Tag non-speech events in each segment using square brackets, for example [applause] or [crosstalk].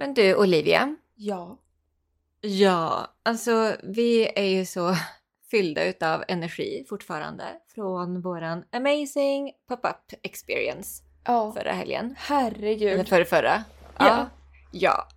Men du Olivia. Ja. Ja, alltså vi är ju så [laughs] fyllda utav energi fortfarande från våran amazing pop-up experience Ja. förra helgen. Eller Herregud. förra, förra. Ja. Ja.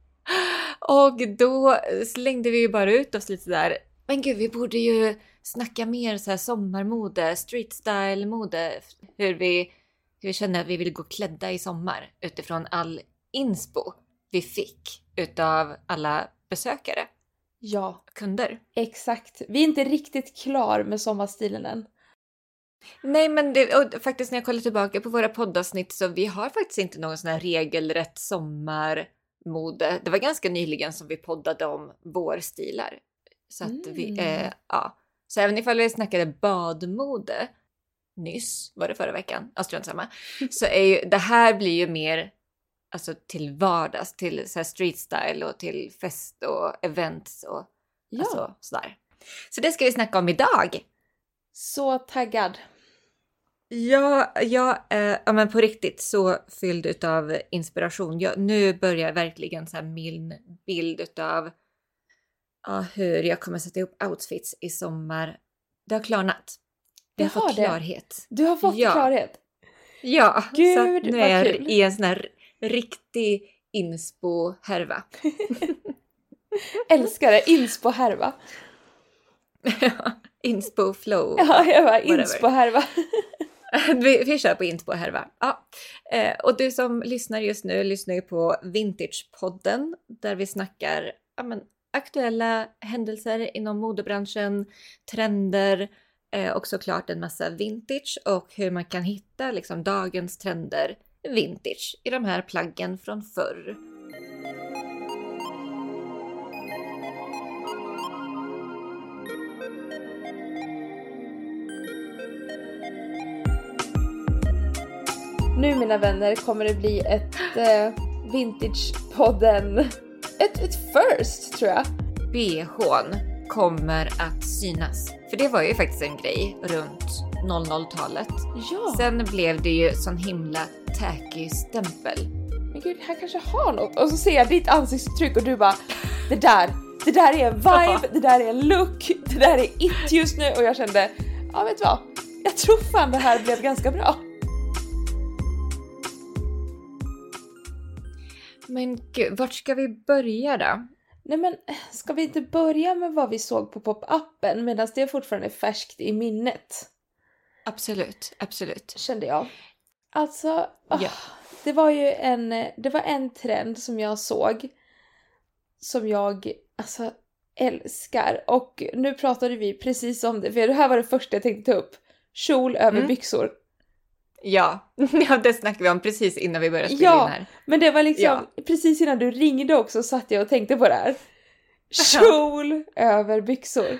[laughs] Och då slängde vi ju bara ut oss lite där. Men gud, vi borde ju snacka mer så här sommarmode, street style mode. Hur vi, hur vi känner att vi vill gå klädda i sommar utifrån all inspo vi fick utav alla besökare, Ja, kunder. exakt. Vi är inte riktigt klar med sommarstilen än. Nej, men det, och faktiskt när jag kollar tillbaka på våra poddavsnitt så vi har faktiskt inte någon sån här regelrätt sommarmode. Det var ganska nyligen som vi poddade om vårstilar. Så att vi, Mm. eh, ja. Så även ifall vi snackade badmode nyss, var det förra veckan, ja strunt samma, [laughs] så är ju, det här blir ju mer alltså till vardags, till så street style och till fest och events och Ja, alltså, sådär. Så det ska vi snacka om idag. så taggad. Ja, ja, eh, ja men på riktigt så fylld utav inspiration. Jag, nu börjar verkligen så min bild utav ja, hur jag kommer sätta ihop outfits i sommar. Det har klarnat. Det har fått det. klarhet. Du har fått Ja. klarhet. Ja, Gud, så nu är jag kul. i en sån här riktig inspo-härva. [laughs] Älskar det. Inspo-härva. [laughs] inspo-flow. Ja, jag bara inspo-härva. [laughs] vi, vi kör på Inspo härva. Ja. Eh, och du som lyssnar just nu lyssnar ju på Vintagepodden där vi snackar ja, men, aktuella händelser inom modebranschen, trender eh, och såklart en massa vintage och hur man kan hitta liksom, dagens trender vintage i de här plaggen från förr. Nu mina vänner kommer det bli ett eh, Vintage-podden. Ett, ett first tror jag. BHn kommer att synas. För det var ju faktiskt en grej runt 00-talet. Ja, Sen blev det ju sån himla tacky stämpel. men gud, här kanske har något. Och så ser jag ditt ansiktsuttryck och du bara det där, det där är en vibe, det där är en look, det där är it just nu och jag kände, ja vet du vad? Jag tror fan det här blev ganska bra. Men gud, vart ska vi börja då? Nej men ska vi inte börja med vad vi såg på pop-appen medan det fortfarande är färskt i minnet? Absolut, absolut. Kände jag. Alltså, ah, Ja. det var ju en, det var en trend som jag såg som jag alltså älskar och nu pratade vi precis om det för det här var det första jag tänkte ta upp. Kjol över Mm. byxor. Ja, [laughs] ja det snackade vi om precis innan vi började spela Ja. in här. Men det var liksom Ja. precis innan du ringde också satt jag och tänkte på det här. [laughs] Kjol över byxor.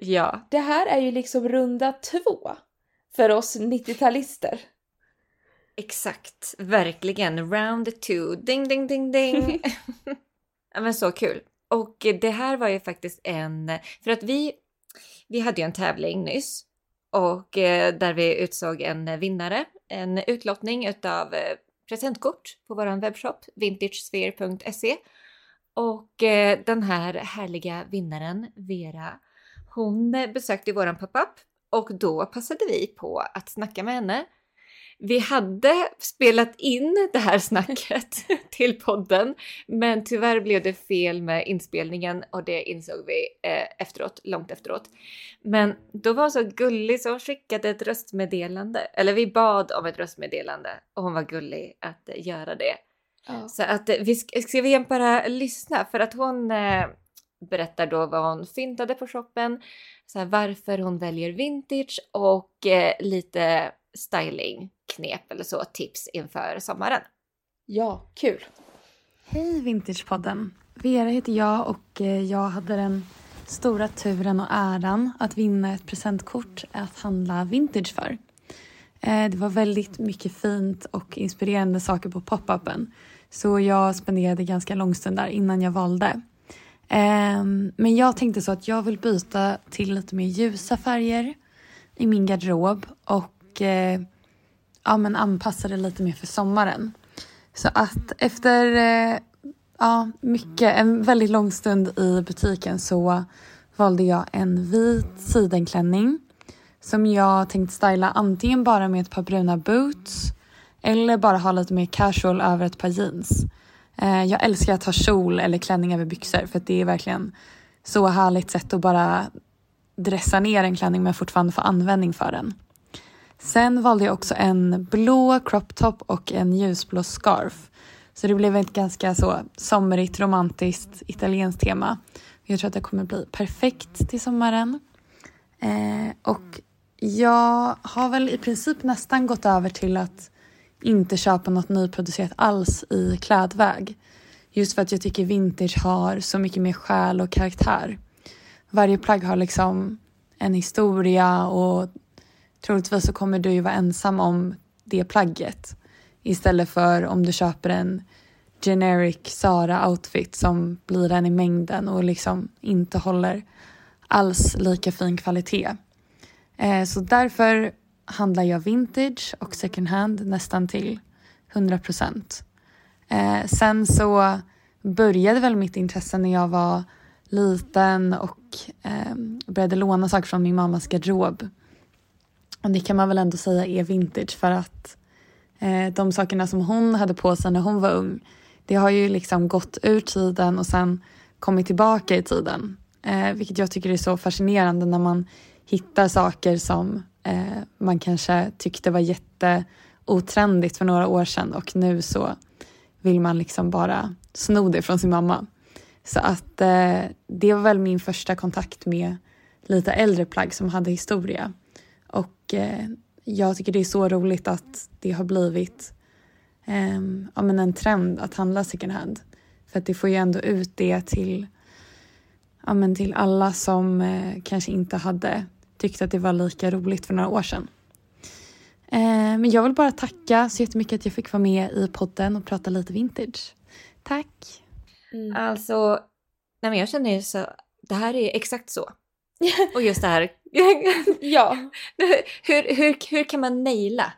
Ja, Det här är ju liksom runda två för oss 90-talister. exakt. Verkligen. Round two. Ding, ding, ding, ding. [laughs] ja, men så kul. Och det här var ju faktiskt en... För att vi, vi hade ju en tävling nyss och eh, där vi utsåg en vinnare. En utlottning utav eh, presentkort på vår webbshop vintagesphere.se. Och eh, den här härliga vinnaren, Vera, hon besökte våran pop-up och då passade vi på att snacka med henne. Vi hade spelat in det här snacket [laughs] till podden, men tyvärr blev det fel med inspelningen och det insåg vi eh, efteråt, långt efteråt. Men då var hon så gullig så hon skickade ett röstmeddelande, eller vi bad om ett röstmeddelande och hon var gullig att göra det. Ja. Så att vi ska, ska vi bara lyssna för att hon eh, berättar då vad hon fyndade på shoppen, så här, varför hon väljer vintage och eh, lite stylingknep eller så, tips inför sommaren. ja, kul. Hej Vintagepodden! Vera heter jag och eh, jag hade den stora turen och äran att vinna ett presentkort att handla vintage för. Eh, Det var väldigt mycket fint och inspirerande saker på pop-upen så jag spenderade ganska lång stund där innan jag valde. Um, Men jag tänkte så att jag vill byta till lite mer ljusa färger i min garderob och uh, ja, men anpassa det lite mer för sommaren. Så att efter uh, Ja, mycket. En väldigt lång stund i butiken så valde jag en vit sidenklänning som jag tänkt styla antingen bara med ett par bruna boots eller bara ha lite mer casual över ett par jeans. Eh, jag älskar att ha kjol eller klänning över byxor för det är verkligen så härligt sätt att bara dressa ner en klänning men fortfarande få användning för den. Sen valde jag också en blå crop top och en ljusblå scarf. Så det blev ett ganska så somrigt, romantiskt, italienskt tema. Jag tror att det kommer bli perfekt till sommaren. Eh, och jag har väl i princip nästan gått över till att inte köpa något nyproducerat alls i klädväg. Just för att jag tycker vintage har så mycket mer själ och karaktär. Varje plagg har liksom en historia och troligtvis så kommer du ju vara ensam om det plagget. Istället för om du köper en generic Sara-outfit som blir en i mängden och liksom inte håller alls lika fin kvalitet. Eh, så därför handlar jag vintage och second hand nästan till 100 procent. Eh, sen så började väl mitt intresse när jag var liten och eh, började låna saker från min mammas garderob. Och det kan man väl ändå säga är vintage för att eh, de sakerna som hon hade på sig när hon var ung det har ju liksom gått ur tiden och sen kommit tillbaka i tiden. Eh, vilket jag tycker är så fascinerande när man hittar saker som eh, man kanske tyckte var jätteotrendigt för några år sedan och nu så vill man liksom bara sno det från sin mamma. Så att eh, det var väl min första kontakt med lite äldre plagg som hade historia. Och eh, jag tycker det är så roligt att det har blivit eh, ja, men en trend att handla second hand. För att det får ju ändå ut det till, ja, men till alla som eh, kanske inte hade tyckt att det var lika roligt för några år sedan. Eh, men jag vill bara tacka så jättemycket att jag fick vara med i podden och prata lite vintage. Tack! Mm. Alltså, nej men jag känner ju så, det här är exakt så. [laughs] Och just det här, [laughs] ja. [laughs] hur, hur, hur kan man naila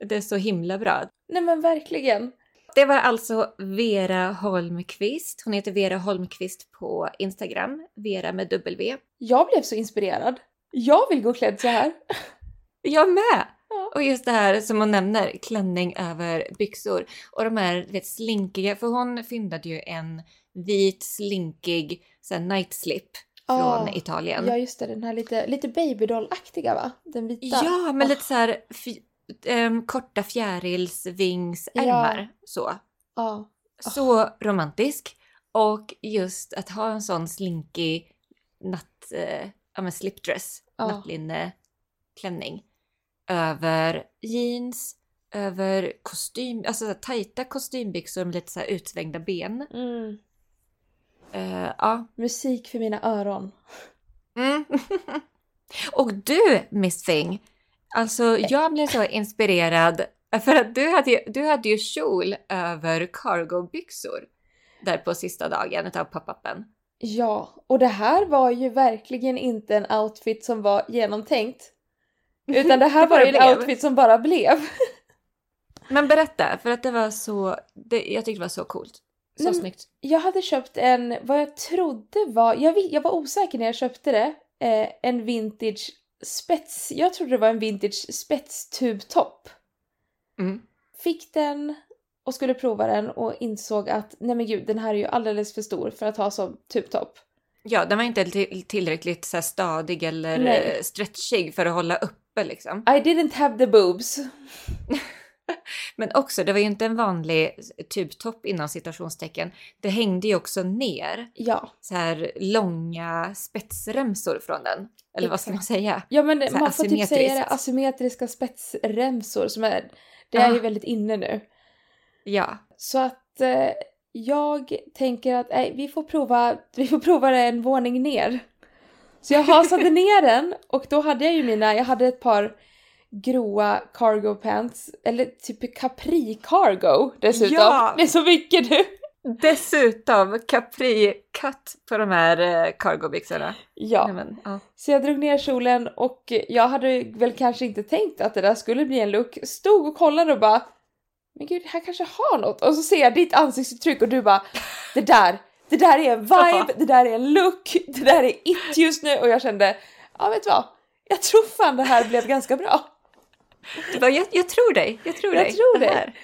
det så himla bra? Nej men verkligen. Det var alltså Vera Holmqvist. Hon heter Vera Holmqvist på Instagram, Vera med W. Jag blev så inspirerad. Jag vill gå klädd så här. Jag med! Ja. Och just det här som hon nämner, klänning över byxor. Och de här vet, slinkiga, för hon fyndade ju en vit slinkig så här, night slip från Ah, Italien. Ja just det, den här lite, lite babydoll-aktiga va? Den vita. Ja, men Åh, lite så här ehm, korta fjärilsvingsärmar. Så. Ja. Så romantisk. Och just att ha en sån slinkig natt, eh, ja men slipdress, Ja. nattlinneklänning. Över jeans, över kostym, alltså så här tajta kostymbyxor med lite så här utsvängda ben. Mm. Eh, ja. Musik för mina öron. Mm. [laughs] Och du Miss Thing, alltså jag blev så inspirerad för att du hade, ju- du hade ju kjol över cargobyxor där på sista dagen utav pop-upen. Ja, och det här var ju verkligen inte en outfit som var genomtänkt. Utan det [laughs] här Det var ju en outfit som bara blev. [laughs] Men berätta, för att det var så, det, jag tyckte det var så coolt. Så Nej, men- snyggt. Jag hade köpt en, vad jag trodde var, jag, jag var osäker när jag köpte det, eh, en vintage spets, jag trodde det var en vintage spetstubtopp. Mm. Fick den och skulle prova den och insåg att nej men gud den här är ju alldeles för stor för att ha som tubtopp. Ja, den var inte till, tillräckligt så stadig eller Nej. eh, stretchig för att hålla uppe liksom. I didn't have the boobs. [laughs] Men också, det var ju inte en vanlig tubtopp inom citationstecken. Det hängde ju också ner Ja. så här långa spetsremsor från den. Eller vad ska man säga? Ja men man får typ säga det, asymmetriska spetsremsor som är, det är ju Ah. väldigt inne nu. Ja. Så att eh, jag tänker att nej, vi, får prova, [laughs] vi får prova det en våning ner. Så jag hasade ner den och då hade jag ju mina, jag hade ett par gråa cargo pants, eller typ capri cargo dessutom. Ja. Det är så mycket nu! Dessutom capri-cut på de här eh, cargobyxorna. Ja, Nej, men, ja. så jag drog ner kjolen och jag hade väl kanske inte tänkt att det där skulle bli en look. Stod och kollade och bara men gud, det här kanske har något. Och så ser jag ditt ansiktsuttryck och du bara det där, det där är en vibe, det där är en look, det där är it just nu och jag kände, ja vet du vad? Jag tror fan det här blev ganska bra. Du bara, jag, jag tror dig, jag tror Jag dig. tror det dig.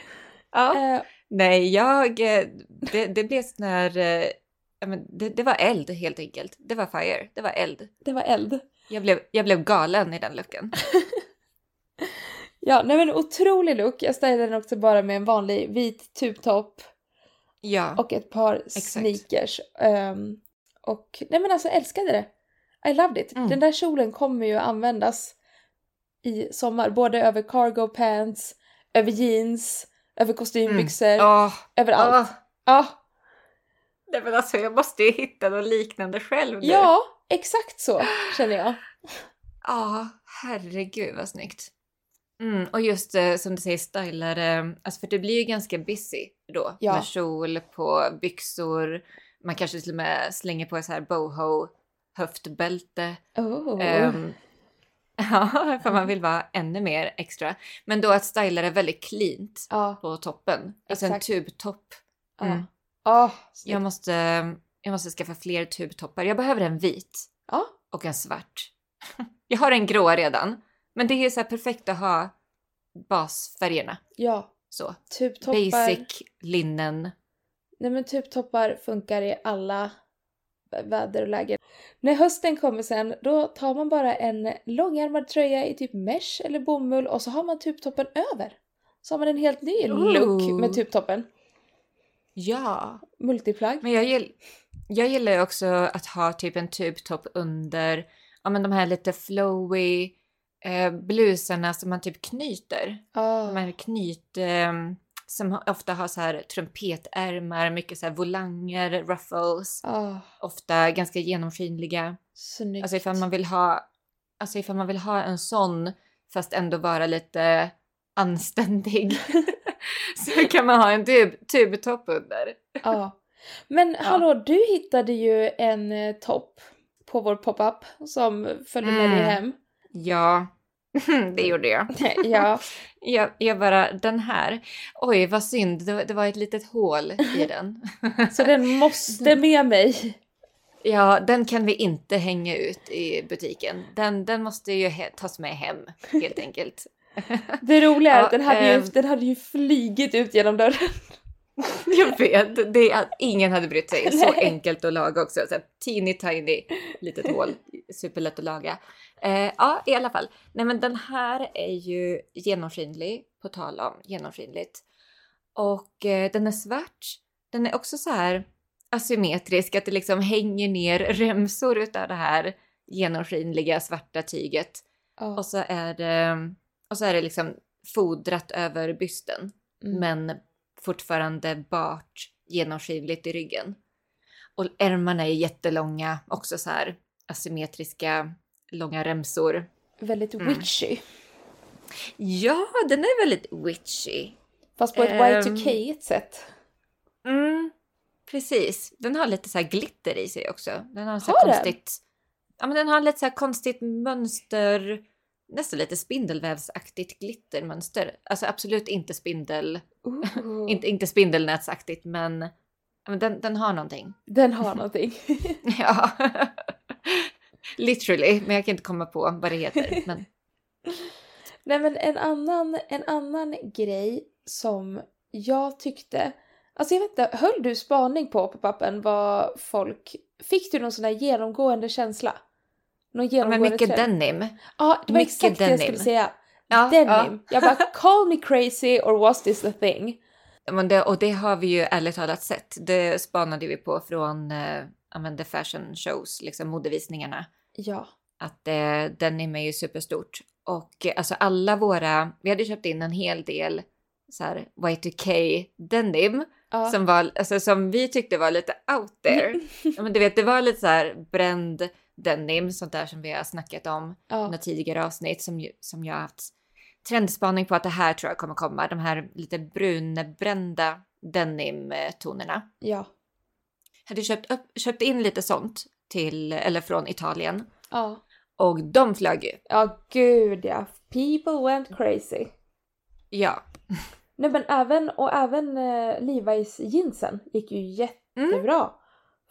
Ja. Eh, Nej, jag... eh, Det, det blev sån här... eh, det, det var eld helt enkelt. Det var fire. Det var eld. det var eld. Jag blev, jag blev galen i den looken. [laughs] Ja, nej men otrolig look. Jag stylade den också bara med en vanlig vit tubtopp Ja. och ett par sneakers. Ehm, och nej men alltså älskade det. I loved it. Mm. Den där kjolen kommer ju användas i sommar, både över cargo pants, över jeans, över kostymbyxor, Åh, över allt. åh. Ja, Nej, men alltså, jag måste ju hitta något liknande själv nu. ja, exakt så känner jag. Ja, herregud vad snyggt. Mm, och just eh, som du säger, stylar, eh, alltså för det blir ju ganska busy då. Ja. Med kjol på byxor, man kanske till och med slänger på så här boho höftbälte. Oh. Ehm, [laughs] ja, för man vill vara ännu mer extra. Men då att styla det väldigt cleant ja, på toppen. Alltså en Exakt. tubtopp. ja. Mm. Ja, snyggt. Jag måste, jag måste skaffa fler tubtoppar. Jag behöver en vit och en svart. [laughs] Jag har en grå redan. Men det är så här perfekt att ha basfärgerna. ja. Så. Tubtoppar. Basic, linnen. Nej men tubtoppar funkar i alla väder och lägen. När hösten kommer sen, då tar man bara en långärmad tröja i typ mesh eller bomull och så har man tubtoppen över. Så har man en helt ny look Ooh. med tubtoppen. Ja. Multiplagg. Men jag, gill, jag gillar också att ha typ en tubtopp under ja, men de här lite flowy eh, blusarna som man typ knyter. Ah, De här knyt... Eh, som ofta har så här trumpetärmar, mycket så här volanger, ruffles. ah, Ofta ganska genomskinliga. snyggt. Alltså ifall man vill ha, alltså ifall man vill ha en sån fast ändå vara lite anständig [laughs] [laughs] så kan man ha en tub, tubtopp under. Ja. Men [laughs] hallå, du hittade ju en eh, topp på vår pop-up som följde med dig Mm. hem. Ja, det gjorde jag. [laughs] ja, [laughs] jag. Jag bara, den här, oj vad synd, det, det var ett litet hål i [laughs] den. så den måste med mig. ja, den kan vi inte hänga ut i butiken. Den, den måste ju tas med hem helt enkelt. Det roliga är Ja, att den hade, ju, ehm. den hade ju flygit ut genom dörren. Jag vet, det är, ingen hade brytt sig. Så enkelt att laga också. Så här, teeny tiny litet hål. Superlätt att laga. Eh, ja, i alla fall. Nej, men den här är ju genomskinlig, på tal om genomskinligt. Och eh, den är svart. Den är också så här asymmetrisk, att det liksom hänger ner remsor utav det här genomskinliga svarta tyget. Ja. Och så är det, och så är det liksom fodrat över bysten Mm. men fortfarande bart genomskinligt i ryggen. Och ärmarna är jättelånga, också så här asymmetriska långa remsor. Väldigt Mm. witchy. Ja, den är väldigt witchy. Fast på ett Ehm. Y2K sätt. Mm, precis. Den har lite så här glitter i sig också. Den har så Har här den? konstigt... Ja, men den har lite så här konstigt mönster. Nästan lite spindelvävsaktigt glittermönster. Alltså absolut inte spindel... [laughs] Inte, inte spindelnätsaktigt, men, men den, den har någonting. Den har [laughs] någonting. Ja. Literally, men jag kan inte komma på vad det heter. Men [laughs] Nej men en annan, en annan grej som jag tyckte, alltså jag vet inte, höll du spaning på pop-upen vad folk, fick du någon sån här genomgående känsla? Någon ja, genomgående men mycket trend? denim. Ja, det var mycket exakt det jag denim. skulle säga. Ja, Denim. Jag bara, call me crazy or was this the thing? Ja, men det, och det har vi ju ärligt talat sett. Det spanade vi på från the fashion shows, liksom modevisningarna. Ja. Att eh, denim är ju superstort. Och eh, alltså alla våra, vi hade köpt in en hel del så här Y2K denim ja. som, var, alltså, som vi tyckte var lite out there. [laughs] ja, men du vet, det var lite så här bränd denim, sånt där som vi har snackat om ja. tidigare avsnitt som, som jag har haft trendspaning på att det här tror jag kommer komma. De här lite brunbrända denim-tonerna. ja. Hade köpt, upp, köpt in lite sånt till, eller från Italien Ja. och de flög ju. Ja, gud ja. People went crazy. Ja, Nej men även, och även eh, Levi's jeansen gick ju jättebra.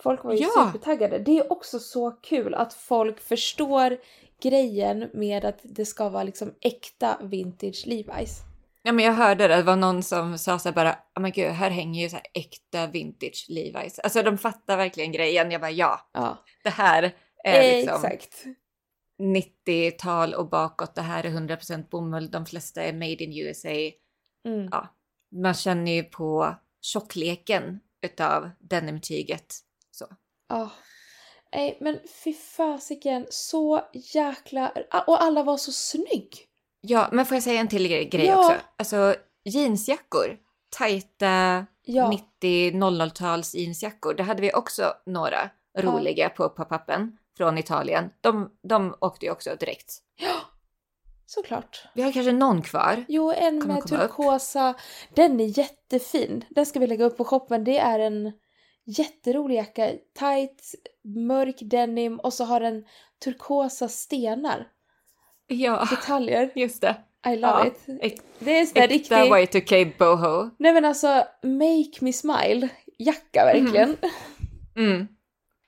Folk var ju Mm. Ja. supertaggade. Det är också så kul att folk förstår grejen med att det ska vara liksom äkta vintage Levi's. Ja, men jag hörde det. Det var någon som sa så här bara, oh men gud, här hänger ju så här äkta vintage Levi's. Alltså de fattar verkligen grejen. Jag bara, ja, Ja, det här är liksom exakt. 90-tal och bakåt. Det här är 100% bomull. De flesta är made in USA. Mm. Ja, man känner ju på tjockleken utav denimtyget. Så. Ja. Nej men fy fasiken, så jäkla... Och alla var så snygg! Ja, men får jag säga en till grej, Ja. också? Alltså jeansjackor, tajta Ja, 90-00-tals jeansjackor. Det hade vi också några roliga på pop-upen från Italien. De, de åkte ju också direkt. såklart. Vi har kanske någon kvar. Jo, en Kommer med upp. turkosa. Den är jättefin. Den ska vi lägga upp på shoppen. Det är en jätterolig jacka. Tight, mörk denim och så har den turkosa stenar. Ja, Detaljer. just det. I love Ja, it. Det är sån där Äkta riktig... Y2K boho. Nej men alltså, make me smile. Jacka verkligen. Mm.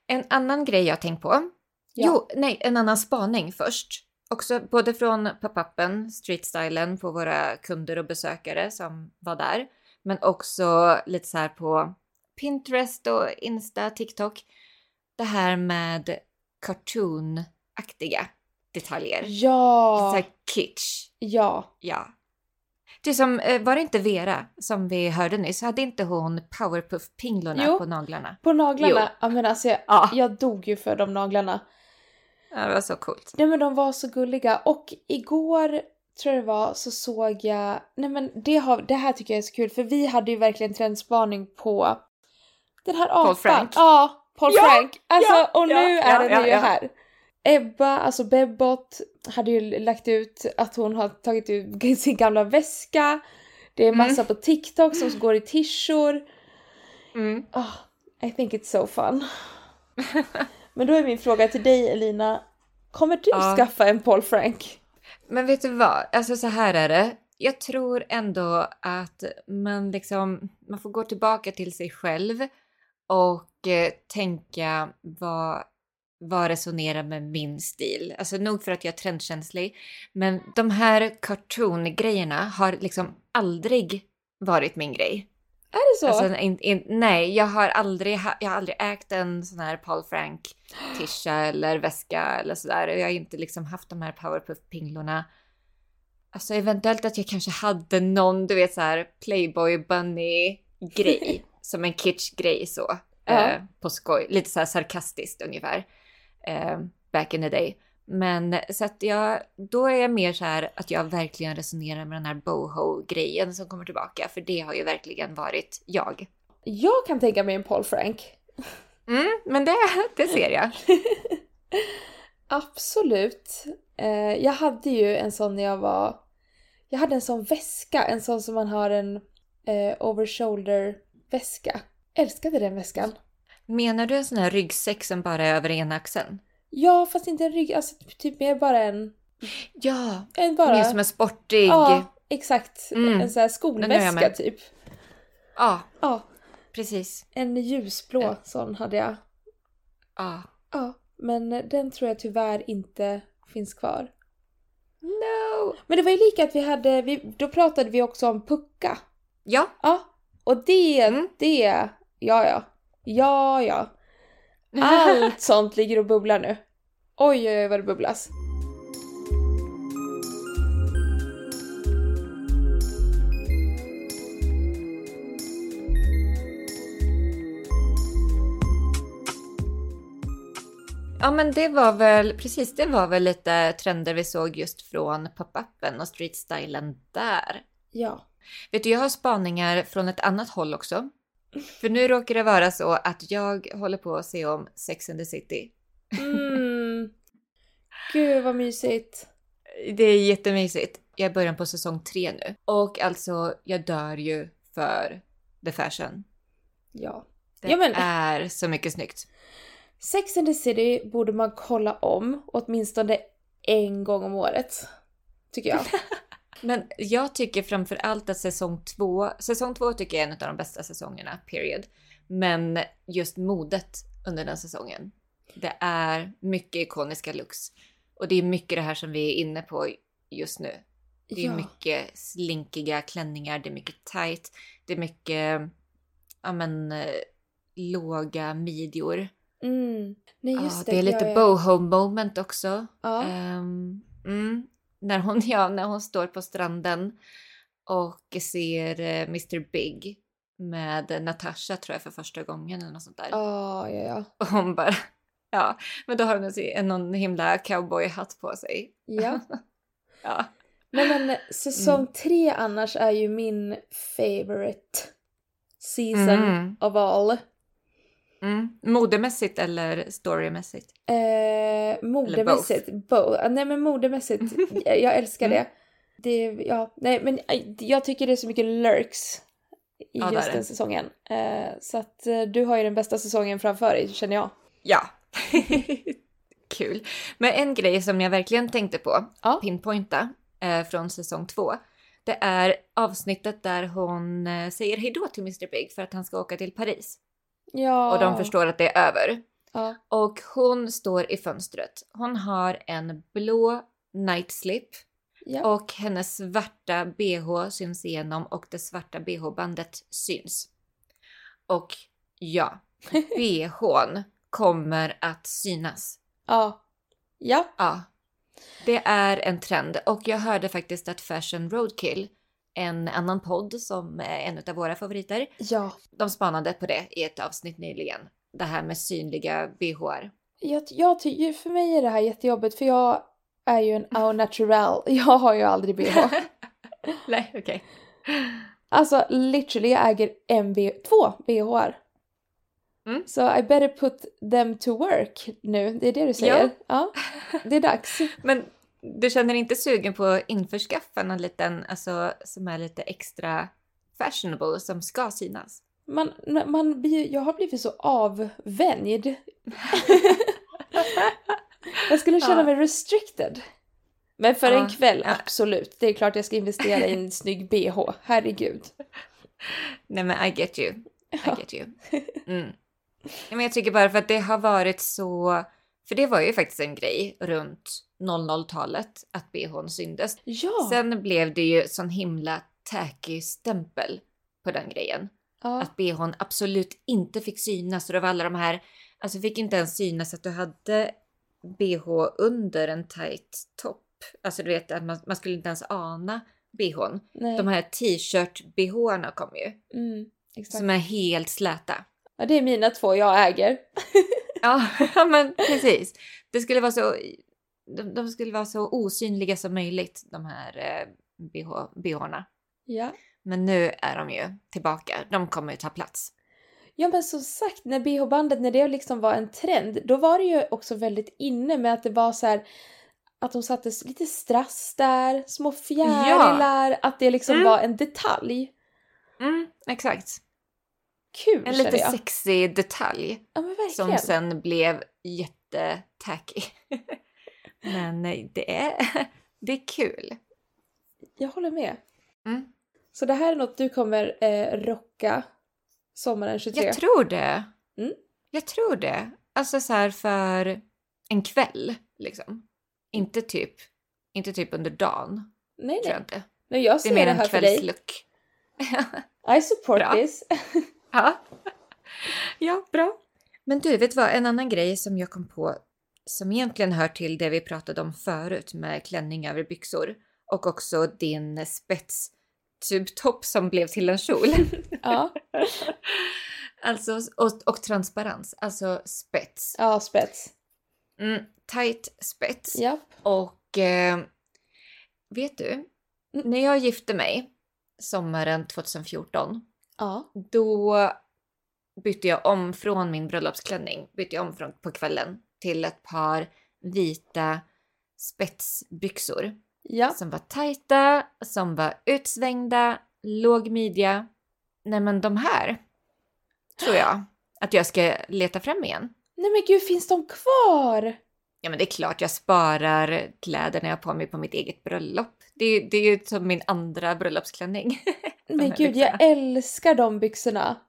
En annan grej jag tänkt på. Ja. Jo, nej, en annan spaning först. Också både från pop-upen, streetstylen på våra kunder och besökare som var där. Men också lite så här på Pinterest och Insta, TikTok. Det här med cartoon-aktiga detaljer. Så Ja, här kitsch. ja. Ja. Det som, eh, var det inte Vera som vi hörde nyss? Hade inte hon powerpuff-pinglorna på naglarna? På naglarna. Jo. Ja men alltså jag, Ja. jag dog ju för de naglarna. Ja, det var så coolt. Nej men de var så gulliga och igår tror jag det var så såg jag, nej men det, har, det här tycker jag är så kul för vi hade ju verkligen trendspaning på den här apan. Frank. Ja, Paul Ja, Frank. Alltså ja, och nu ja, är den ju här. Ebba, alltså Bebbot, hade ju lagt ut att hon har tagit ut [laughs] sin gamla väska. Det är Mm. massa på TikTok som går i tishor. Mm. Ah, I think it's so fun. Men då är min fråga till dig Elina. Kommer du Ja. skaffa en Paul Frank? Men vet du vad? Alltså så här är det. Jag tror ändå att man liksom, man får gå tillbaka till sig själv och eh, tänka vad, vad resonerar med min stil? Alltså nog för att jag är trendkänslig, men de här cartoon-grejerna har liksom aldrig varit min grej. Är det så? Alltså, in, in, nej, jag har, aldrig, jag har aldrig ägt en sån här Paul Frank tisha [gasps] eller väska eller sådär. Jag har inte liksom haft de här powerpuff-pinglorna. Alltså eventuellt att jag kanske hade någon, du vet så här Playboy bunny grej. [laughs] som en kitsch-grej så. Ja. Eh, på skoj, lite så här sarkastiskt ungefär. Eh, back in the day. Men så att jag, då är jag mer så här att jag verkligen resonerar med den här boho-grejen som kommer tillbaka. För det har ju verkligen varit jag. Jag kan tänka mig en Paul Frank. Mm, men det, det ser jag. [laughs] Absolut. Eh, jag hade ju en sån när jag var... Jag hade en sån väska, en sån som man har en eh, over shoulder väska. Älskade den väskan. Menar du en sån här ryggsäck som bara är över ena axeln? Ja, fast inte en rygg, alltså typ mer bara en... Ja, en bara... mer som en sportig... Ja, exakt. Mm. En sån här skolväska typ. Ja, Ja, precis. en ljusblå Ja. sån hade jag. Ja. Ja, men den tror jag tyvärr inte finns kvar. No! Men det var ju lika att vi hade, vi, då pratade vi också om pucka. Ja, Ja, och det, Mm. det, ja ja. Ja ja. Allt [laughs] sånt ligger och bubblar nu. Oj oj oj vad det bubblas. ja men det var väl precis, det var väl lite trender vi såg just från pop-upen och streetstylen där. Ja. Vet du, jag har spaningar från ett annat håll också. För nu råkar det vara så att jag håller på att se om Sex and the City. Mm. Gud vad mysigt. Det är jättemysigt. Jag är början på säsong tre nu. Och alltså, jag dör ju för the fashion. Ja. Det Ja, men- är så mycket snyggt. Sex and the City borde man kolla om åtminstone en gång om året. Tycker jag. [laughs] Men jag tycker framför allt att säsong två, säsong två tycker jag är en av de bästa säsongerna, period. Men just modet under den säsongen. Det är mycket ikoniska looks. Och det är mycket det här som vi är inne på just nu. Det är Ja. mycket slinkiga klänningar, det är mycket tight, det är mycket ja, men, låga midjor. Mm. Nej Ja, just det är lite ja, ja. boho moment också. Ja. Ehm, mm, när, hon, [laughs] ja, när hon står på stranden och ser eh, Mr Big med Natasha tror jag för första gången eller något sånt där. Ja, ja, ja. Och hon bara, [laughs] ja, men då har hon en, någon himla cowboyhatt på sig. ja. [laughs] Ja. Nej men säsong Mm. tre annars är ju min favorite season Mm. of all. Mm. Modemässigt eller storymässigt? Eh, modemässigt, bo- ah, nej men modemässigt, [laughs] jag, älskar Mm. det. det. Ja, nej men jag tycker det är så mycket lurks i Ja, det just det. den säsongen. Eh, så att eh, du har ju den bästa säsongen framför dig känner jag. Ja. [laughs] Kul. Men en grej som jag verkligen tänkte på, Ja. pinpointa, eh, från säsong två. Det är avsnittet där hon eh, säger hejdå till Mr Big för att han ska åka till Paris. Ja. Och de förstår att det är över. Ja. Och hon står i fönstret. Hon har en blå night slip Ja. och hennes svarta bh syns igenom och det svarta bh-bandet syns. Och ja, [laughs] bhn kommer att synas. ja. Ja. Ja, det är en trend och jag hörde faktiskt att Fashion Roadkill, en annan podd som är en av våra favoriter, Ja. de spanade på det i ett avsnitt nyligen. Det här med synliga bhar. Jag, jag för mig är det här jättejobbigt för jag är ju en au natural. [laughs] Jag har ju aldrig bh. [laughs] Nej, okej. Alltså literally jag äger en B, två bhar. Mm. Så I better put them to work nu. Det är det du säger? Ja. Det är dags. [laughs] Men du känner inte sugen på att införskaffa någon liten, alltså som är lite extra fashionable som ska synas? Man, man blir, jag har blivit så avvänjd. [laughs] jag skulle känna mig restricted. Men för Ja, en kväll, ja. absolut. Det är klart jag ska investera i en [laughs] snygg bh. Herregud. Nej men I get you. I get you. Mm. Men jag tycker bara för att det har varit så, för det var ju faktiskt en grej runt 00-talet att bhn syndes. Ja. Sen blev det ju sån himla tacky stämpel på den grejen. ja. Att bhn absolut inte fick synas och det var alla de här, alltså fick inte ens synas att du hade bh under en tight topp. Alltså du vet att man, man skulle inte ens ana bhn. Nej. De här t-shirt-bhna kom ju. Mm. Som är helt släta. Ja, det är mina två jag äger. [laughs] Ja, [laughs] men precis. Det skulle vara så, de, de skulle vara så osynliga som möjligt, de här eh, BH, BH'na. Ja. Men nu är de ju tillbaka. De kommer ju ta plats. Ja men som sagt, när bh-bandet, när det liksom var en trend, då var det ju också väldigt inne med att det var så här att de satte lite strass där, små fjärilar, att det liksom Mm. var en detalj. Mm, exakt. Kul En lite jag. sexig detalj Ja men som verkligen. sen blev jättetacky. [laughs] Men eh, det är, [laughs] det är kul. Jag håller med. Mm. Så det här är något du kommer eh, rocka sommaren 23? Jag tror det. Mm. Jag tror det. Alltså så här för en kväll liksom. Inte typ, inte typ under dagen. nej Tror jag nej. inte. nej jag Det ser är det, mer en här dig. kvällslook. [laughs] I support Bra. this. [laughs] ja. ja, bra. Men du, vet vad? En annan grej som jag kom på som egentligen hör till det vi pratade om förut med klänning över byxor och också din spets tubtopp som blev till en kjol. [laughs] ja. [laughs] alltså, och, och transparens, alltså spets. ja, spets. Mm, tight spets. Japp. Och eh, vet du, när jag gifte mig sommaren 2014, Ja. då bytte jag om från min bröllopsklänning, bytte jag om från, på kvällen till ett par vita spetsbyxor Ja. som var tajta, som var utsvängda, låg midja. Nej men de här tror jag att jag ska leta fram igen. Nej men gud, finns de kvar? Ja men det är klart jag sparar kläder när jag har på mig på mitt eget bröllop. Det, är- det är ju som min andra bröllopsklänning. [laughs] Men gud, jag byxorna. älskar de byxorna.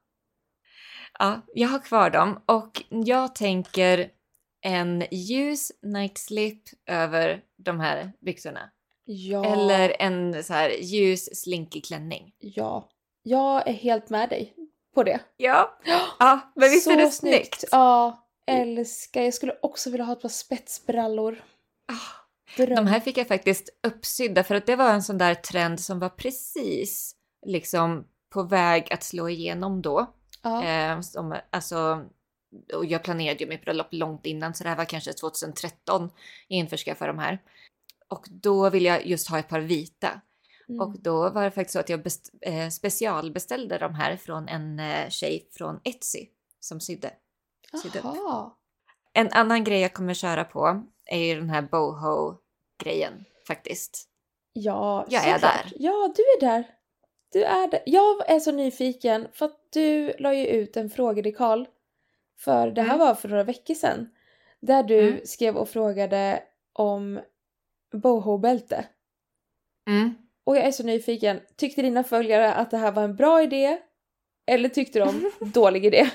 Ja, jag har kvar dem och jag tänker en ljus night slip över de här byxorna. Ja. Eller en så här ljus slinkig klänning. Ja. Jag är helt med dig på det. Ja, [gasps] ja men visst är det snyggt? Ja, älskar. Jag skulle också vilja ha ett par spetsbrallor. Ah. De här fick jag faktiskt uppsydda för att det var en sån där trend som var precis liksom på väg att slå igenom då. ja. Eh, som, alltså, och jag planerade ju mitt bröllop långt innan så det här var kanske 2013 jag införskaffade de här. Och då ville jag just ha ett par vita. Mm. Och då var det faktiskt så att jag best, eh, specialbeställde de här från en eh, tjej från Etsy som sydde. sydde. En annan grej jag kommer köra på är ju den här boho-grejen faktiskt. Ja, Jag är såklart. där. Ja, du är där. Du är där. Jag är så nyfiken för att du la ju ut en frågedekal för det här Mm. var för några veckor sedan. Där du Mm. skrev och frågade om boho-bälte. Mm. Och jag är så nyfiken. Tyckte dina följare att det här var en bra idé? Eller tyckte de [laughs] dålig idé?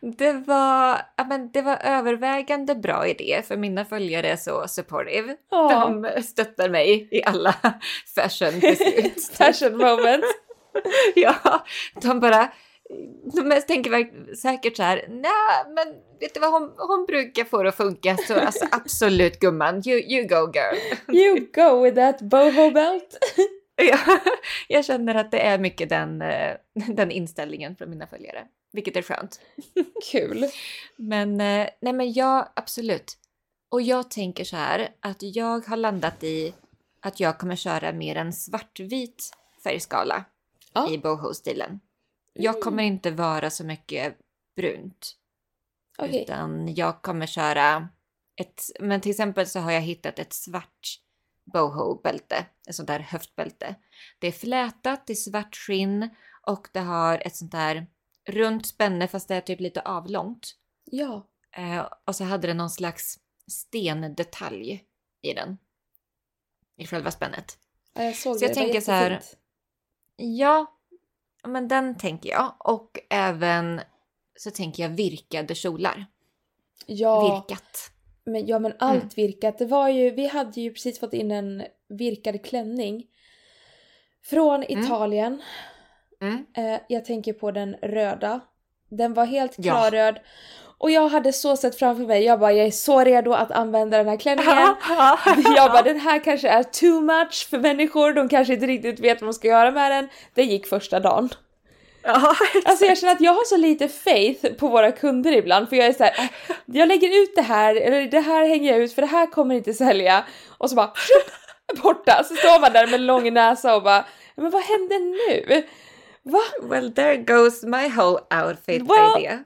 Det var, ja, men det var övervägande bra idé för mina följare är så supportive. Ja, De stöttar mig i alla fashion-beslut. [laughs] fashion moment. [laughs] ja, de bara... De tänker säkert så här, nej men vet du vad hon, hon brukar få det att funka så alltså, [laughs] absolut gumman, you, you go girl. [laughs] You go with that boho belt. [laughs] Ja, jag känner att det är mycket den, eh, den inställningen från mina följare, vilket är skönt. Kul. Men eh, nej men jag, absolut. Och jag tänker så här att jag har landat i att jag kommer köra mer en svartvit färgskala Ja. i boho-stilen. Jag Mm. kommer inte vara så mycket brunt. Okej. Utan jag kommer köra ett, men till exempel så har jag hittat ett svart boho-bälte, ett sånt där höftbälte. Det är flätat i svart skinn och det har ett sånt där runt spänne fast det är typ lite avlångt. Ja. Eh, och så hade det någon slags stendetalj i den. I själva spännet. ja, jag såg Så det. jag det var tänker så här-. Ja, men den tänker jag. Och även så tänker jag virkade kjolar. Ja, Virkat. men, ja, men allt Mm. virkat. Det var ju, vi hade ju precis fått in en virkad klänning. Från Mm. Italien. Mm. Eh, jag tänker på den röda. Den var helt Ja. Och jag hade så sett framför mig, jag bara jag är så redo att använda den här klänningen. [laughs] [laughs] Jag bara den här kanske är too much för människor, de kanske inte riktigt vet vad de ska göra med den. Det gick första dagen. ja, Alltså jag känner att jag har så lite faith på våra kunder ibland för jag är så här, äh, jag lägger ut det här, eller det här hänger jag ut för det här kommer inte sälja. Och så bara borta, så står man där med lång näsa och bara men vad hände nu? Va? Well there goes my whole outfit Well- idea.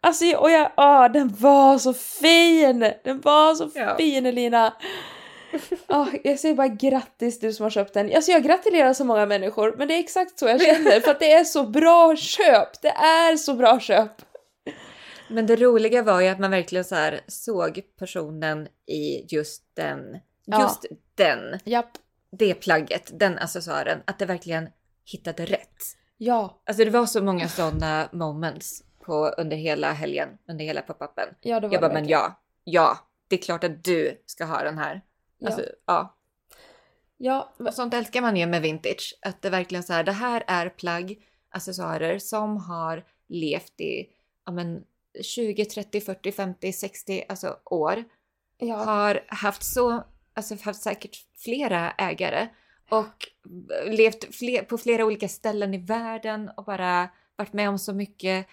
Alltså och jag, åh den var så fin! Den var så Ja. fin Elina! Åh, jag säger bara grattis du som har köpt den. Alltså jag gratulerar så många människor men det är exakt så jag känner för att det är så bra köp! Det är så bra köp! Men det roliga var ju att man verkligen så här såg personen i just den, Ja. just den, Japp. det plagget, den accessoaren, att det verkligen hittade rätt. Ja, Alltså det var så många sådana moments på, under hela helgen, under hela pop-upen. ja det var Jag bara, det men verkligen. ja, ja, det är klart att du ska ha den här. Alltså, ja. Ja, men- Och sånt älskar man ju med vintage. Att det verkligen så här, det här är plagg, accessoarer som har levt i ja, men, 20, 30, 40, 50, 60 alltså, år. ja. Har haft så, alltså haft säkert flera ägare och levt fler, på flera olika ställen i världen och bara varit med om så mycket.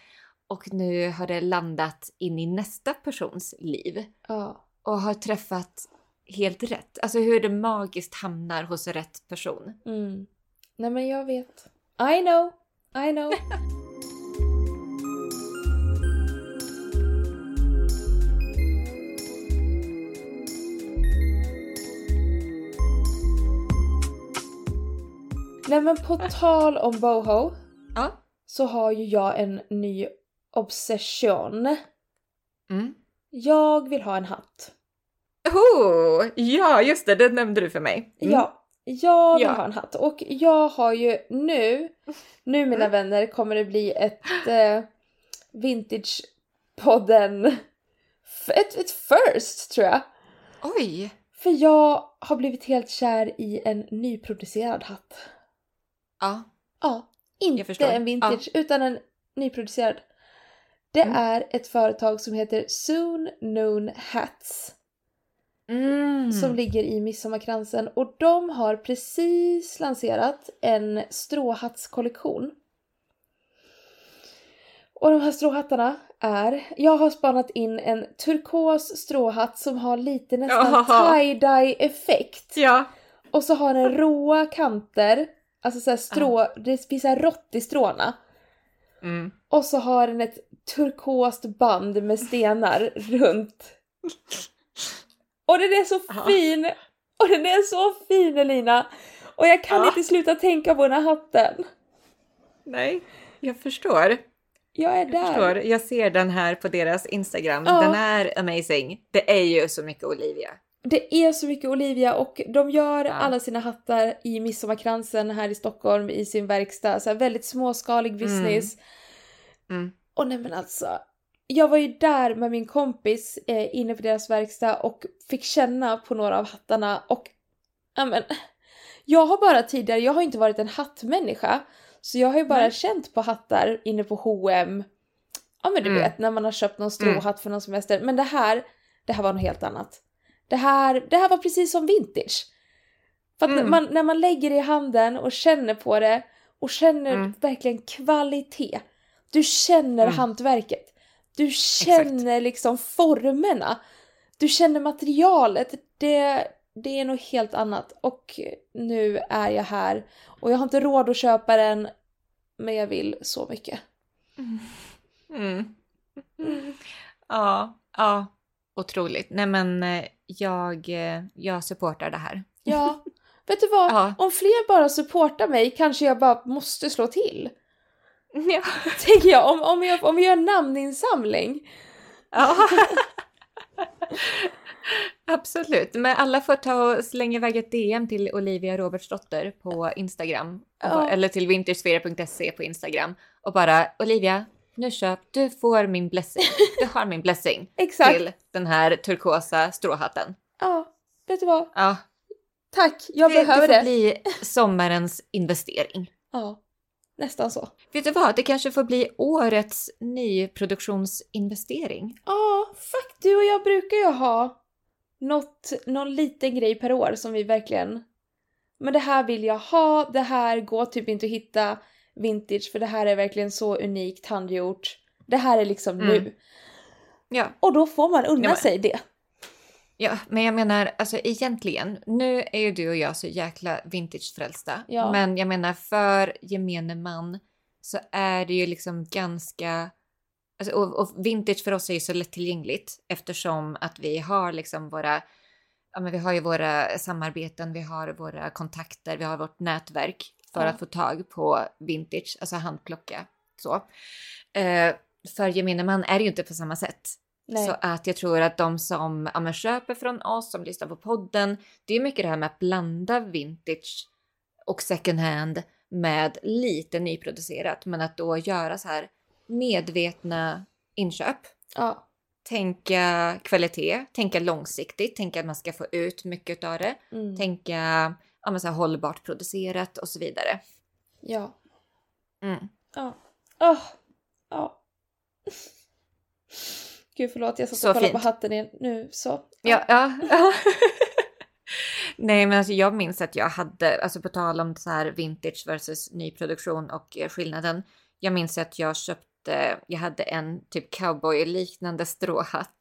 Och nu har det landat in i nästa persons liv ja. och har träffat helt rätt. Alltså hur det magiskt hamnar hos rätt person. Mm. Nej men jag vet. I know, I know. [laughs] Nej men på tal om boho Ja. så har ju jag en ny obsession. Mm. Jag vill ha en hatt. Oh, ja, just det, det nämnde du för mig. Mm. Ja, jag vill Ja. ha en hatt. Och jag har ju nu, nu mina Mm. vänner kommer det bli ett, eh, Vintage-podden ett, ett first tror jag. Oj! För jag har blivit helt kär i en nyproducerad hatt. Ja. Ja, inte en vintage utan en nyproducerad. Det Mm. är ett företag som heter Soon Known Hats. Mm. som ligger i Midsommarkransen och de har precis lanserat en stråhattskollektion. Och de här stråhattarna är, jag har spanat in en turkos stråhatt som har lite nästan tie-dye effekt. Ja. Och så har den råa kanter, alltså såhär strå, det finns såhär rått i stråna. Mm. Och så har den ett turkost band med stenar runt. Och den är så fin! Och den är så fin Elina! Och jag kan Ja. inte sluta tänka på den här hatten. Nej, jag förstår. Jag är Jag där. förstår. Jag ser den här på deras Instagram. Ja. Den är amazing. Det är ju så mycket Olivia. Det är så mycket Olivia och de gör Ja. alla sina hattar i Midsommarkransen här i Stockholm i sin verkstad. Så väldigt småskalig business. Mm. Och nej men alltså. Jag var ju där med min kompis eh, inne på deras verkstad och fick känna på några av hattarna och ja men. [laughs] Jag har bara tidigare, jag har inte varit en hattmänniska. Så jag har ju bara Nej. känt på hattar inne på H&M. Ja men du Mm. vet när man har köpt någon stråhatt för någon semester. Men det här, det här var något helt annat. Det här, det här var precis som vintage. För att Mm. när, man, när man lägger det i handen och känner på det och känner Mm. verkligen kvalitet. Du känner Mm. hantverket. Du känner liksom formerna. Du känner materialet. Det, det är något helt annat. Och nu är jag här. Och jag har inte råd att köpa den. Men jag vill så mycket. Mm. Ja, ja. Otroligt. Nej men eh, jag, eh, jag supportar det här. Ja, vet du vad? [laughs] Ja. Om fler bara supportar mig kanske jag bara måste slå till. [laughs] Ja. Tänker jag. Om, om, jag, om vi gör en namninsamling. ja. [laughs] Absolut. Men alla får ta och slänga iväg ett DM till Olivia Robertsdotter på Instagram. Ja. eller till vintersfera.se på Instagram. Och bara Olivia, nu köp, du får min blessing. Du har min blessing [laughs] Exakt. till den här turkosa stråhatten. Ja, vet du vad? Ja, Tack, jag det, behöver det det. får bli sommarens investering. Ja, nästan så. Vet du vad? Det kanske får bli årets nyproduktionsinvestering. Ja, fuck du och jag brukar ju ha något, någon liten grej per år som vi verkligen... Men det här vill jag ha, det här går typ inte att hitta vintage för det här är verkligen så unikt handgjort. Det här är liksom Mm. nu. Ja, Och då får man unna Ja, men- sig det. Ja, men jag menar alltså egentligen, nu är ju du och jag så jäkla vintagefrälsta. Ja. Men jag menar för gemene man så är det ju liksom ganska Alltså, och, och vintage för oss är ju så lättillgängligt eftersom att vi har liksom våra Ja, men vi har ju våra samarbeten, vi har våra kontakter, vi har vårt nätverk för Ja. att få tag på vintage, alltså handplocka så. Eh, för gemene man är det ju inte på samma sätt. Nej. Så att jag tror att de som ja, köper från oss, som lyssnar på podden, det är mycket det här med att blanda vintage och second hand med lite nyproducerat, men att då göra så här medvetna inköp. Ja. Tänka kvalitet, tänka långsiktigt, tänka att man ska få ut mycket av det, Mm. tänka ja, men så här hållbart producerat och så vidare. Ja. Mm. Ja. Åh. Ja. [laughs] Gud förlåt, jag satt Så och kollade fint. på hatten igen nu så. Ja, ja. ja. [laughs] [laughs] Nej, men alltså jag minns att jag hade, alltså på tal om så här vintage versus nyproduktion och eh, skillnaden. Jag minns att jag köpte, jag hade en typ cowboy-liknande stråhatt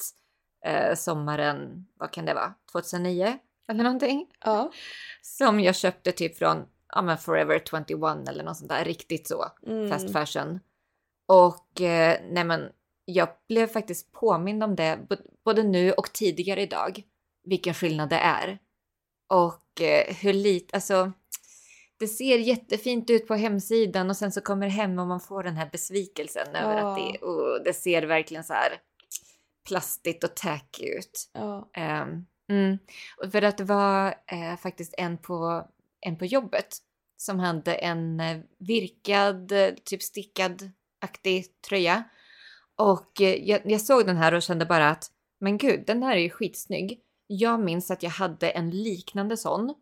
eh, sommaren, vad kan det vara, 2009 eller någonting? Ja. Som jag köpte typ från, ja men Forever 21 eller något sånt där, riktigt så, Mm. fast fashion. Och eh, nej men, jag blev faktiskt påmind om det både nu och tidigare idag, vilken skillnad det är. Och eh, hur lite, alltså, det ser jättefint ut på hemsidan och sen så kommer det hem och man får den här besvikelsen över att Ja. det, oh, det ser verkligen så här plastigt och tacky ut. Ja. Ehm, mm. Och för att det var eh, faktiskt en på, en på jobbet som hade en eh, virkad, eh, typ stickad-aktig tröja. Och eh, jag, jag såg den här och kände bara att men gud, den här är ju skitsnygg. Jag minns att jag hade en liknande sån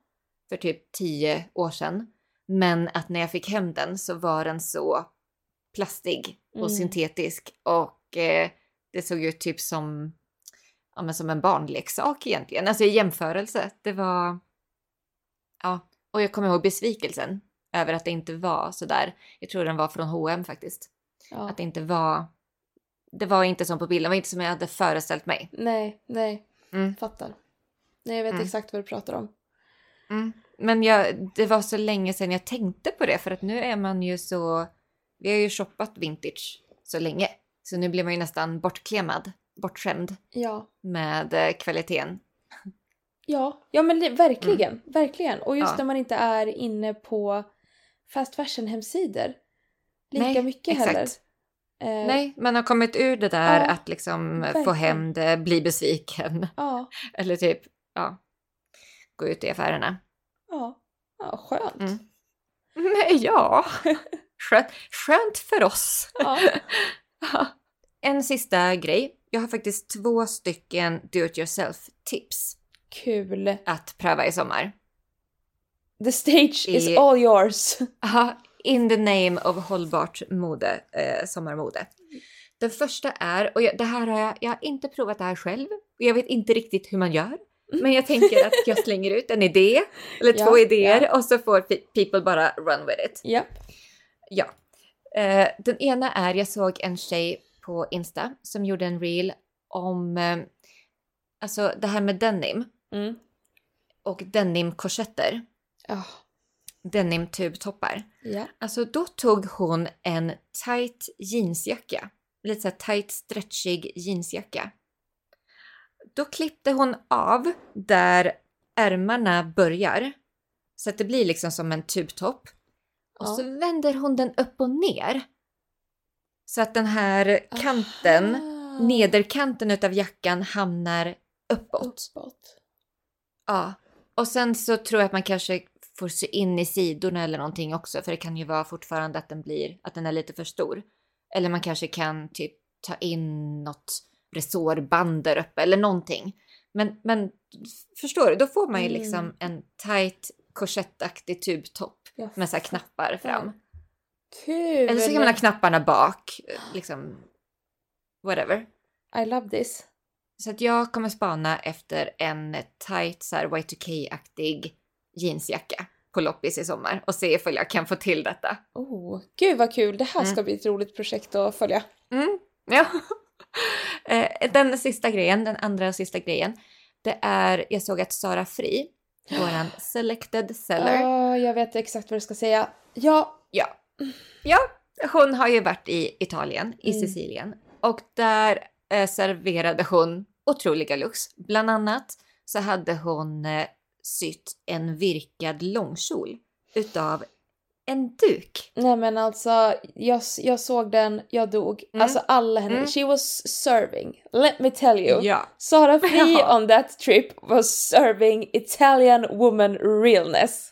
för typ tio år sedan. Men att när jag fick hem den så var den så plastig och Mm. syntetisk och eh, det såg ut typ som, ja, men som en barnleksak egentligen. Alltså i jämförelse. Det var... Ja, och jag kommer ihåg besvikelsen över att det inte var så där. Jag tror den var från H&M faktiskt. Ja. Att det inte var... Det var inte som på bilden, det var inte som jag hade föreställt mig. Nej, nej. Mm. Fattar. Nej, jag vet Mm. exakt vad du pratar om. Mm. Men jag, det var så länge sedan jag tänkte på det för att nu är man ju så... Vi har ju shoppat vintage så länge. Så nu blir man ju nästan bortklemad, bortskämd Ja. med eh, kvaliteten. Ja, ja men det, verkligen. Verkligen. Och just Mm. Ja. när man inte är inne på fast fashion hemsidor lika Nej, mycket exakt. heller. Eh, Nej, man har kommit ur det där Ja, att liksom få hem det, bli besviken. Ja, [laughs] Eller typ, ja, gå ut i affärerna. ja. Ja, skönt. Mm. Nej, ja. [laughs] Skönt, skönt för oss. [laughs] Ja. En sista grej. Jag har faktiskt två stycken do it yourself tips Kul. att pröva i sommar. The stage is I- all yours. In the name of hållbart mode, eh, sommarmode. Den första är, och jag, det här har jag, jag har inte provat det här själv och jag vet inte riktigt hur man gör. Men jag tänker att jag slänger ut en idé eller [laughs] Ja, två idéer ja. och så får pe- people bara run with it. Japp. Ja. Eh, den ena är, jag såg en tjej på Insta som gjorde en reel om eh, alltså det här med denim Mm. och denimkorsetter, Ja. Denimtubtoppar. Ja. Alltså då tog hon en tight jeansjacka, lite så här tight stretchig jeansjacka. Då klippte hon av där ärmarna börjar så att det blir liksom som en tubtopp. Och Ja. så vänder hon den upp och ner. Så att den här kanten, Aha. nederkanten utav jackan hamnar uppåt. Uppåt. Ja. Och sen så tror jag att man kanske får sy in i sidorna eller någonting också. För det kan ju vara fortfarande att den blir, att den är lite för stor. Eller man kanske kan typ ta in något resårband där uppe eller någonting. Men, men förstår du, då får man ju Mm. liksom en tight korsettaktig tubtopp Jag med så här knappar fram. Kul! Eller så kan man ha knapparna bak, liksom whatever. I love this. Så att jag kommer spana efter en tight så här Y2K-aktig jeansjacka på loppis i sommar och se ifall jag kan få till detta. Oh, gud vad kul! Det här Mm. ska bli ett roligt projekt att följa. Mm, ja. [laughs] Eh, den sista grejen, den andra och sista grejen, det är, jag såg att Sara Fri, [gasps] våran selected seller, Ja, jag vet exakt vad du ska säga. Ja, ja, ja, hon har ju varit i Italien, i Mm. Sicilien och där eh, serverade hon otroliga looks. Bland annat så hade hon eh, sytt en virkad långkjol utav en duk. nej men alltså jag, jag såg den, jag dog. Mm. Alltså alla henne, Mm. she was serving. Let me tell you. Ja. Sara Fri [laughs] Ja. on that trip was serving Italian woman realness.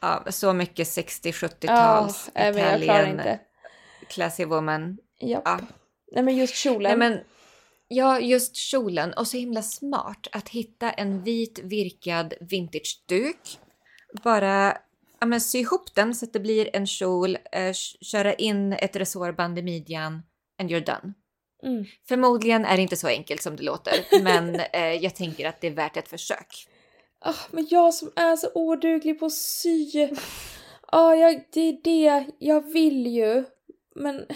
ja så mycket 60-70-tals nej, men jag klarar Italian inte. classy woman. Japp. Ja. Nej men just kjolen. Nej, men, ja, just kjolen. Och så himla smart att hitta en vit virkad vintage-duk. Bara ja, men, sy ihop den så att det blir en kjol, eh, köra in ett resårband i midjan and you're done. Mm. Förmodligen är det inte så enkelt som det låter, [laughs] men eh, jag tänker att det är värt ett försök. Ah, men jag som är så oduglig på att sy. Ja, jag, det är det. Jag vill ju. Men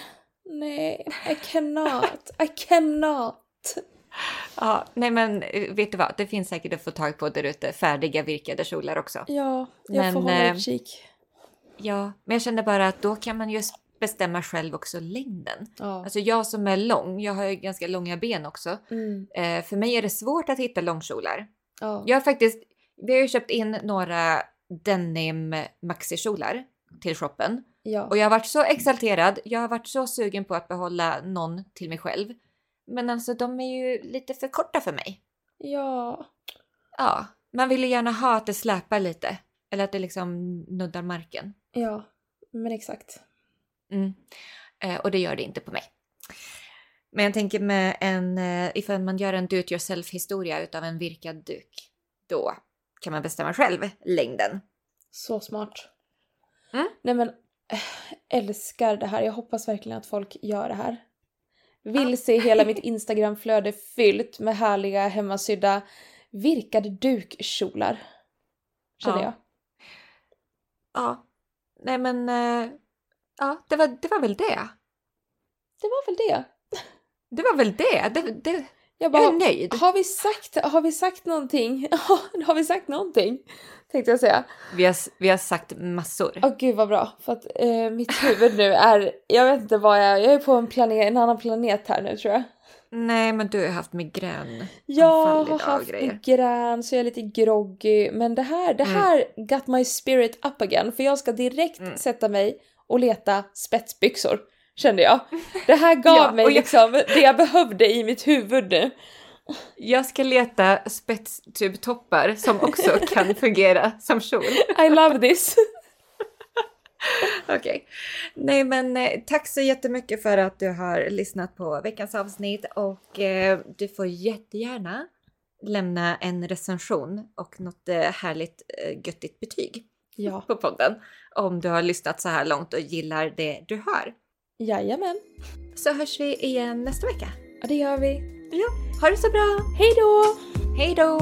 nej, I cannot. I cannot. [laughs] Ja, nej men eh, vet du vad, det finns säkert att få tag på där ute, färdiga virkade kjolar också. Ja, jag får Men, hålla eh, utkik. Ja, men jag kände bara att då kan man ju bestämma själv också längden. Ja. Alltså jag som är lång, jag har ju ganska långa ben också. Mm. Eh, för mig är det svårt att hitta långkjolar. Ja. Jag har faktiskt, vi har ju köpt in några denim maxikjolar till shoppen. ja. Och jag har varit så exalterad, jag har varit så sugen på att behålla någon till mig själv. Men alltså de är ju lite för korta för mig. ja. Ja, man vill ju gärna ha att det släpar lite. Eller att det liksom nuddar marken. Ja. Men exakt. Mm. Eh, och det gör det inte på mig. Men jag tänker med en, eh, ifall man gör en do it yourself historia utav en virkad duk, då kan man bestämma själv längden. Så smart. Mm. Nej men, äh, älskar det här. Jag hoppas verkligen att folk gör det här. Vill se hela mitt Instagramflöde fyllt med härliga hemmasydda virkade dukkjolar. Känner Ja. jag. Ja, nej men, eh, ja, det var, det var väl det. Det var väl det. Det var väl det. det, det Jag jag bara, är nöjd. har vi sagt, har vi sagt någonting? [laughs] har vi sagt någonting? Tänkte jag säga. Vi har, vi har sagt massor. Åh gud vad bra. För att eh, mitt huvud nu är, jag vet inte vad jag, jag är på en, planet, en annan planet här nu tror jag. Nej, men du har haft migrän. Jag har idag haft grejer. migrän så jag är lite groggy. Men det här, det Mm. här got my spirit up again. För jag ska direkt Mm. sätta mig och leta spetsbyxor. Kände jag. Det här gav [laughs] Ja, mig jag- liksom det jag behövde i mitt huvud nu. Jag ska leta spetstubtoppar som också [laughs] kan fungera som kjol. I love this. [laughs] Okej. Nej men eh, tack så jättemycket för att du har lyssnat på veckans avsnitt och eh, du får jättegärna lämna en recension och något eh, härligt eh, göttigt betyg Ja, på podden om du har lyssnat så här långt och gillar det du hör. Jajamän. Så hörs vi igen nästa vecka. Ja, det gör vi. Ja, ha det så bra! Hej då! Hej då!